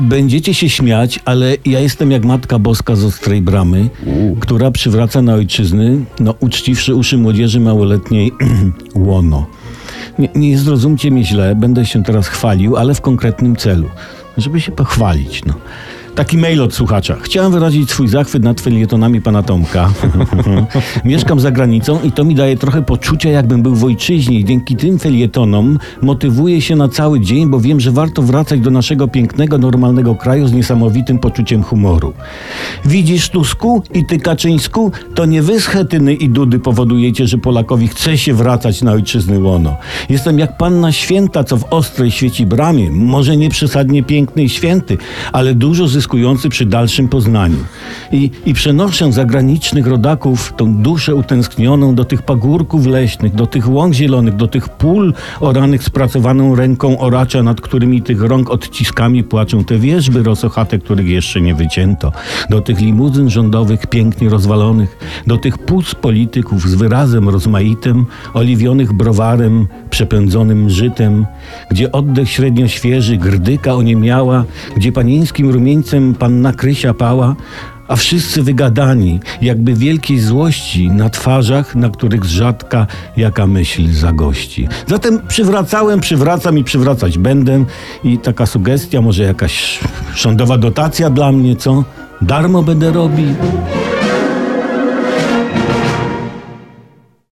Będziecie się śmiać, ale ja jestem jak Matka Boska z Ostrej Bramy, która przywraca na ojczyzny, no uczciwszy uszy młodzieży małoletniej, łono. Nie, nie zrozumcie mnie źle, będę się teraz chwalił, ale w konkretnym celu. Żeby się pochwalić, no. Taki mail od słuchacza. Chciałem wyrazić swój zachwyt nad felietonami pana Tomka. Mieszkam za granicą i to mi daje trochę poczucia, jakbym był w ojczyźnie dzięki tym felietonom motywuję się na cały dzień, bo wiem, że warto wracać do naszego pięknego, normalnego kraju z niesamowitym poczuciem humoru. Widzisz, Tusku i ty, Kaczyńsku, to nie wy z Chetyny i Dudy powodujecie, że Polakowi chce się wracać na ojczyzny łono. Jestem jak panna święta, co w ostrej świeci bramie. Może nie przesadnie piękny i święty, ale dużo przy dalszym poznaniu. I, I przenoszę zagranicznych rodaków tą duszę utęsknioną do tych pagórków leśnych, do tych łąk zielonych, do tych pól oranych spracowaną ręką oracza, nad którymi tych rąk odciskami płaczą te wierzby rosochate, których jeszcze nie wycięto, do tych limuzyn rządowych pięknie rozwalonych, do tych płuc polityków z wyrazem rozmaitym, oliwionych browarem, przepędzonym żytem, gdzie oddech średnio świeży, grdyka oniemiała, gdzie panieńskim rumieńcem panna Krysia pała, a wszyscy wygadani, jakby wielkiej złości na twarzach, na których z rzadka jaka myśl zagości. Zatem przywracałem, przywracam i przywracać będę i taka sugestia, może jakaś rządowa dotacja dla mnie, co? Darmo będę robił?